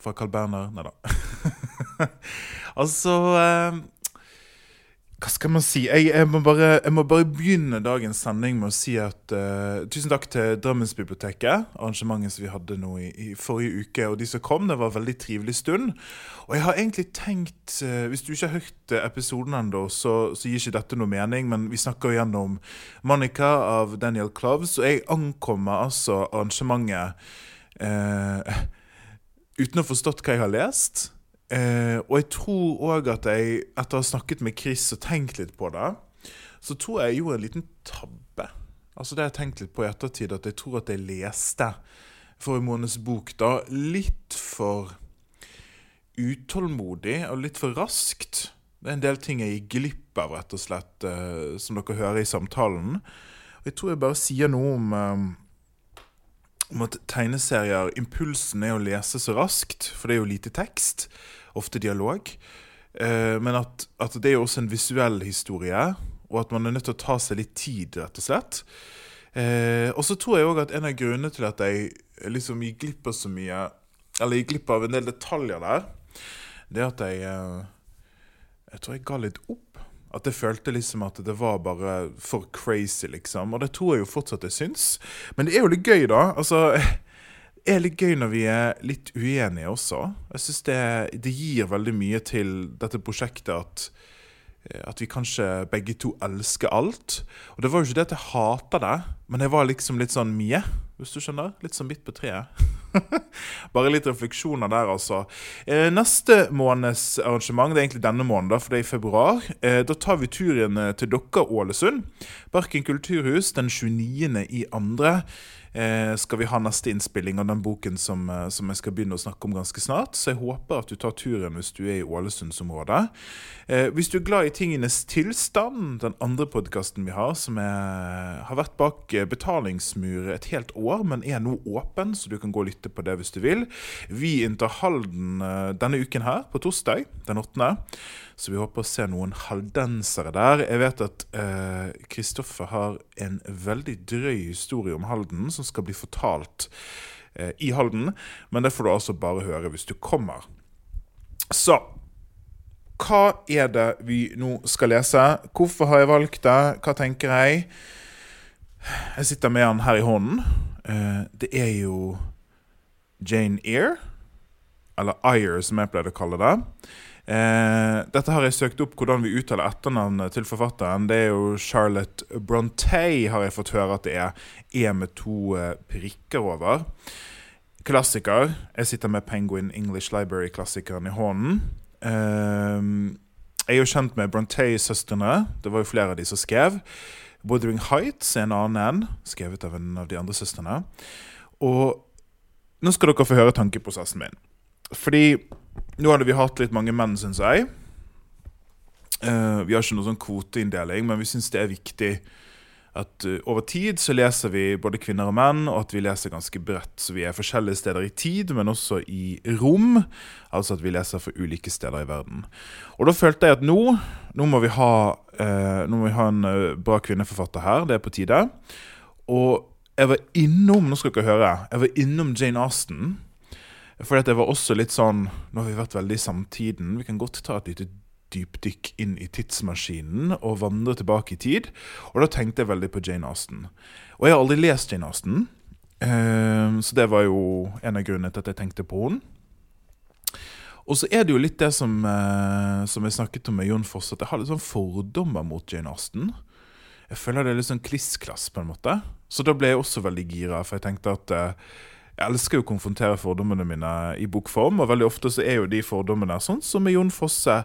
fra Carl Berner. Nei da. altså eh, Hva skal man si? Jeg, jeg, må bare, jeg, må bare, begynne dagens sending med å si at eh, tusen takk til Drammensbiblioteket. Arrangementet som vi hadde nå i, i, forrige uke, og de som kom. Det var en veldig trivelig stund. Og jeg har egentlig tenkt eh, Hvis du ikke har hørt episoden ennå, så, så, gir ikke dette noe mening, men vi snakker gjennom Monica av Daniel Cloves, og jeg ankommer altså arrangementet eh, uten å ha forstått hva jeg har lest. Eh, og jeg tror òg at jeg, etter å ha snakket med Chris og tenkt litt på det, så tror jeg jeg gjorde en liten tabbe. Altså Det har jeg tenkt litt på i ettertid, at jeg tror at jeg leste forrige måneds bok da litt for utålmodig og litt for raskt. Det er en del ting jeg gikk glipp av, rett og slett, eh, som dere hører i samtalen. Og jeg tror jeg bare sier noe om eh, om at tegneserier Impulsen er å lese så raskt, for det er jo lite tekst. Ofte dialog. Eh, men at, at, det er jo også en visuell historie, og at man er nødt til å ta seg litt tid, rett og slett. Eh, og så tror jeg òg at en av grunnene til at jeg liksom gikk glipp av så mye, eller gikk glipp av en del detaljer der, det er at jeg eh, Jeg tror jeg ga litt opp. At jeg følte liksom at det var bare for crazy, liksom. Og det tror jeg jo fortsatt jeg syns. Men det er jo litt gøy, da. Altså, det er litt gøy når vi er litt uenige også. Jeg syns det, det, gir veldig mye til dette prosjektet at, at vi kanskje begge to elsker alt. Og det var jo ikke det at jeg hater det, men jeg var liksom litt sånn mye, hvis du skjønner. Litt sånn midt på treet. Bare litt refleksjoner der, altså. Eh, neste måneds arrangement, det er egentlig denne måneden, for det er i februar. Eh, da tar vi turen eh, til dere, Ålesund. Barken kulturhus den 29. i andre skal vi ha neste innspilling av den boken som, eh, som, jeg skal begynne å snakke om ganske snart. Så jeg håper at du tar turen hvis du er i Ålesundsområdet. Eh, hvis du er glad i tingenes tilstand, den andre podkasten vi har, som er, har vært bak eh, betalingsmur et helt år, men er nå åpen, så du kan gå og lytte på det hvis du vil. Vi inntar Halden eh, denne uken her, på torsdag den 8. Så vi håper å se noen haldensere der. Jeg vet at Kristoffer eh, har en veldig drøy historie om Halden som skal bli fortalt eh, i Halden. Men det får du altså bare høre hvis du kommer. Så hva er det vi nå skal lese? Hvorfor har jeg valgt det? Hva tenker jeg? Jeg sitter med den her i hånden. Eh, det er jo Jane Eyre. Eller Eyre, som jeg pleide å kalle det. Eh, dette har jeg søkt opp hvordan vi uttaler etternavnet til forfatteren. Det er jo Charlotte Brontë, har jeg fått høre at det er. E med to eh, prikker over. Klassiker. Jeg sitter med Penguin English Library-klassikeren i hånden. Eh, jeg er jo kjent med Brontë-søstrene. Det var jo flere av de som skrev. Wuthering Heights er en annen en, skrevet av en av de andre søstrene. Og nå skal dere få høre tankeprosessen min. Fordi nå hadde vi hatt litt mange menn, syns jeg. Uh, vi har ikke noen sånn kvoteinndeling, men vi syns det er viktig at uh, over tid så leser vi både kvinner og menn, og at vi leser ganske bredt. Så vi er forskjellige steder i tid, men også i rom. Altså at vi leser for ulike steder i verden. Og da følte jeg at nå, nå må vi ha, uh, må vi ha en bra kvinneforfatter her. Det er på tide. Og jeg var innom Nå skal dere høre. Jeg var innom Jane Austen. Fordi at jeg var også litt sånn Nå har vi vært veldig i samtiden. Vi kan godt ta et lite dypdykk inn i tidsmaskinen og vandre tilbake i tid. Og da tenkte jeg veldig på Jane Austen. Og jeg har aldri lest Jane Austen, eh, så det var jo en av grunnene til at jeg tenkte på henne. Og så er det jo litt det som, eh, som jeg snakket om med Jon Foss, at jeg har litt sånn fordommer mot Jane Austen. Jeg føler det er litt sånn kliss-klass, på en måte. Så da ble jeg også veldig gira, for jeg tenkte at eh, jeg elsker å konfrontere fordommene mine i bokform, og veldig ofte så er jo de fordommene sånn som med Jon Fosse,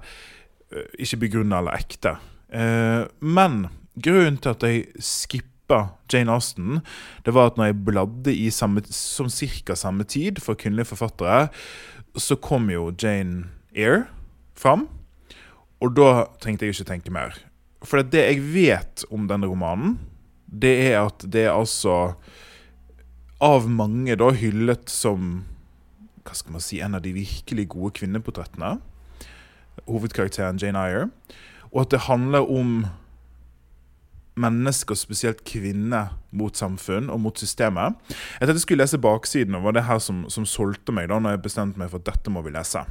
eh, ikke begrunna eller ekte. Eh, men grunnen til at jeg skippa Jane Austen, det var at når jeg bladde i samme, som ca. samme tid for kvinnelige forfattere, så kom jo Jane Eyre fram. Og da trengte jeg ikke tenke mer. For det jeg vet om denne romanen, det er at det er altså av mange da hyllet som hva skal man si, en av de virkelig gode kvinneportrettene. Hovedkarakteren Jane Eyre. Og at det handler om mennesker, spesielt kvinner, mot samfunn og mot systemet. Jeg tenkte jeg skulle lese baksiden, og var det her som, som solgte meg da når jeg bestemte meg for at dette må vi lese.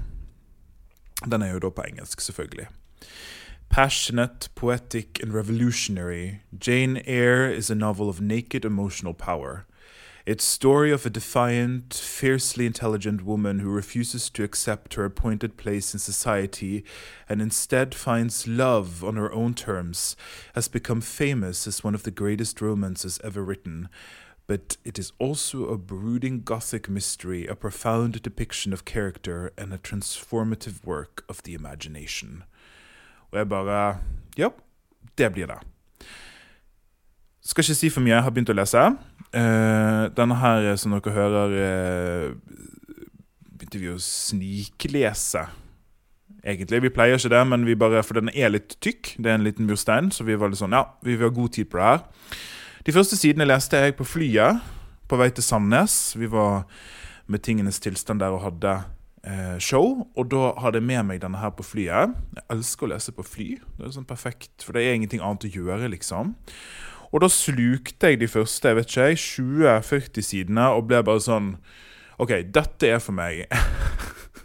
Den er jo da på engelsk, selvfølgelig. Passionate, poetic, and revolutionary, Jane Eyre is a novel of naked emotional power. Its story of a defiant, fiercely intelligent woman who refuses to accept her appointed place in society and instead finds love on her own terms has become famous as one of the greatest romances ever written. But it is also a brooding Gothic mystery, a profound depiction of character, and a transformative work of the imagination. Bare Ja, det blir det. Skal ikke si for mye, jeg har begynt å lese. Uh, denne her, som dere hører, uh, begynte vi å sniklese. Egentlig. Vi pleier ikke det, men vi bare, for den er litt tykk. Det er en liten murstein, så vi var litt sånn, ja, vi vil ha god tid på det her. De første sidene leste jeg på flyet på vei til Sandnes. Vi var med tingenes tilstand der og hadde eh, show. Og da hadde jeg med meg denne her på flyet. Jeg elsker å lese på fly. Det er sånn perfekt, For det er ingenting annet å gjøre, liksom. Og da slukte jeg de første jeg vet ikke, 20-40 sidene og ble bare sånn OK, dette er for meg.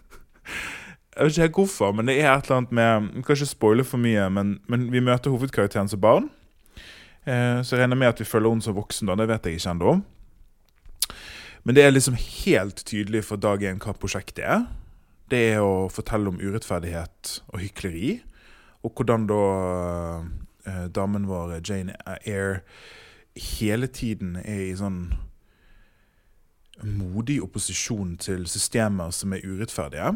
jeg vet ikke hvorfor, men det er et eller annet med Vi kan ikke spoile for mye, men, men vi møter hovedkarakteren som barn. Eh, så jeg regner med at vi følger henne som voksen, da. Det vet jeg ikke ennå. Men det er liksom helt tydelig for dag én hva prosjektet er. Det er å fortelle om urettferdighet og hykleri, og hvordan da eh, damen vår, Jane Eyre, hele tiden er i sånn modig opposisjon til systemer som er urettferdige.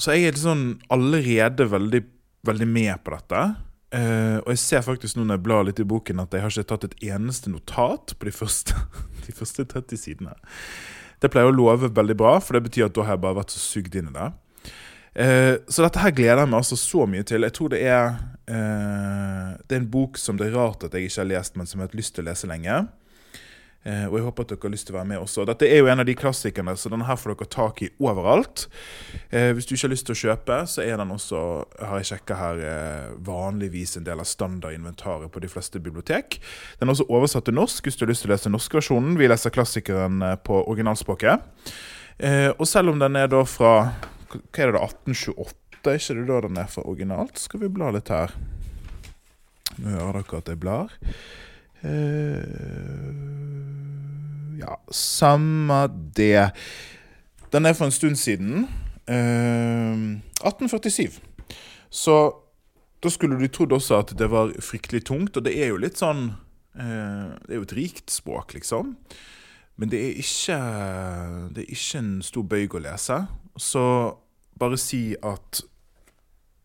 Så jeg er sånn allerede veldig, veldig med på dette. Uh, og jeg ser faktisk nå når jeg blar litt i boken, at jeg har ikke tatt et eneste notat på de første, de første 30 sidene. Det pleier å love veldig bra, for det betyr at da har jeg bare vært så sugd inn i det. Uh, så dette her gleder jeg meg altså så mye til. Jeg tror det er uh, Det er en bok som det er rart at jeg ikke har lest, men som jeg har hatt lyst til å lese lenge. Eh, og jeg håper at dere har lyst til å være med også. Dette er jo en av de klassikerne, så denne her får dere tak i overalt. Eh, hvis du ikke har lyst til å kjøpe, så er den også, har jeg sjekka her, eh, vanligvis en del av standardinventaret på de fleste bibliotek. Den er også oversatt til norsk hvis du har lyst til å lese norskversjonen. Vi leser klassikeren eh, på originalspråket. Eh, og selv om den er da fra hva er det da, 1828, er ikke det da den er fra originalt? Skal vi bla litt her. Nå hører dere at jeg blar. Uh, ja, samme det. Den er for en stund siden. Uh, eh, 1847. Så da skulle du trodd også at det var fryktelig tungt, og det er jo litt sånn uh, Det er jo et rikt språk, liksom. Men det er ikke Det er ikke en stor bøyg å lese. Så bare si at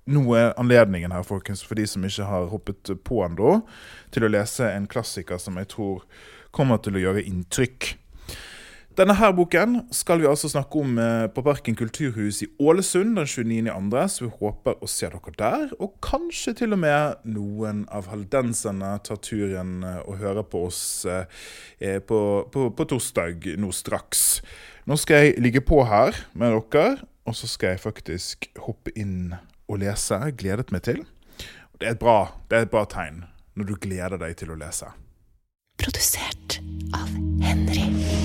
nå er anledningen her, folkens, for de som ikke har hoppet på ennå, til å lese en klassiker som jeg tror kommer til å gjøre inntrykk. Denne her boken skal vi altså snakke om eh, på Parken kulturhus i Ålesund den 29.2., så vi håper å se dere der. Og kanskje til og med noen av haldenserne tar turen eh, og hører på oss eh, på, på, på torsdag nå straks. Nå skal jeg ligge på her med dere, og så skal jeg faktisk hoppe inn og lese. Gledet meg til. Det er, bra, det er et bra tegn når du gleder deg til å lese. Produsert av Henry.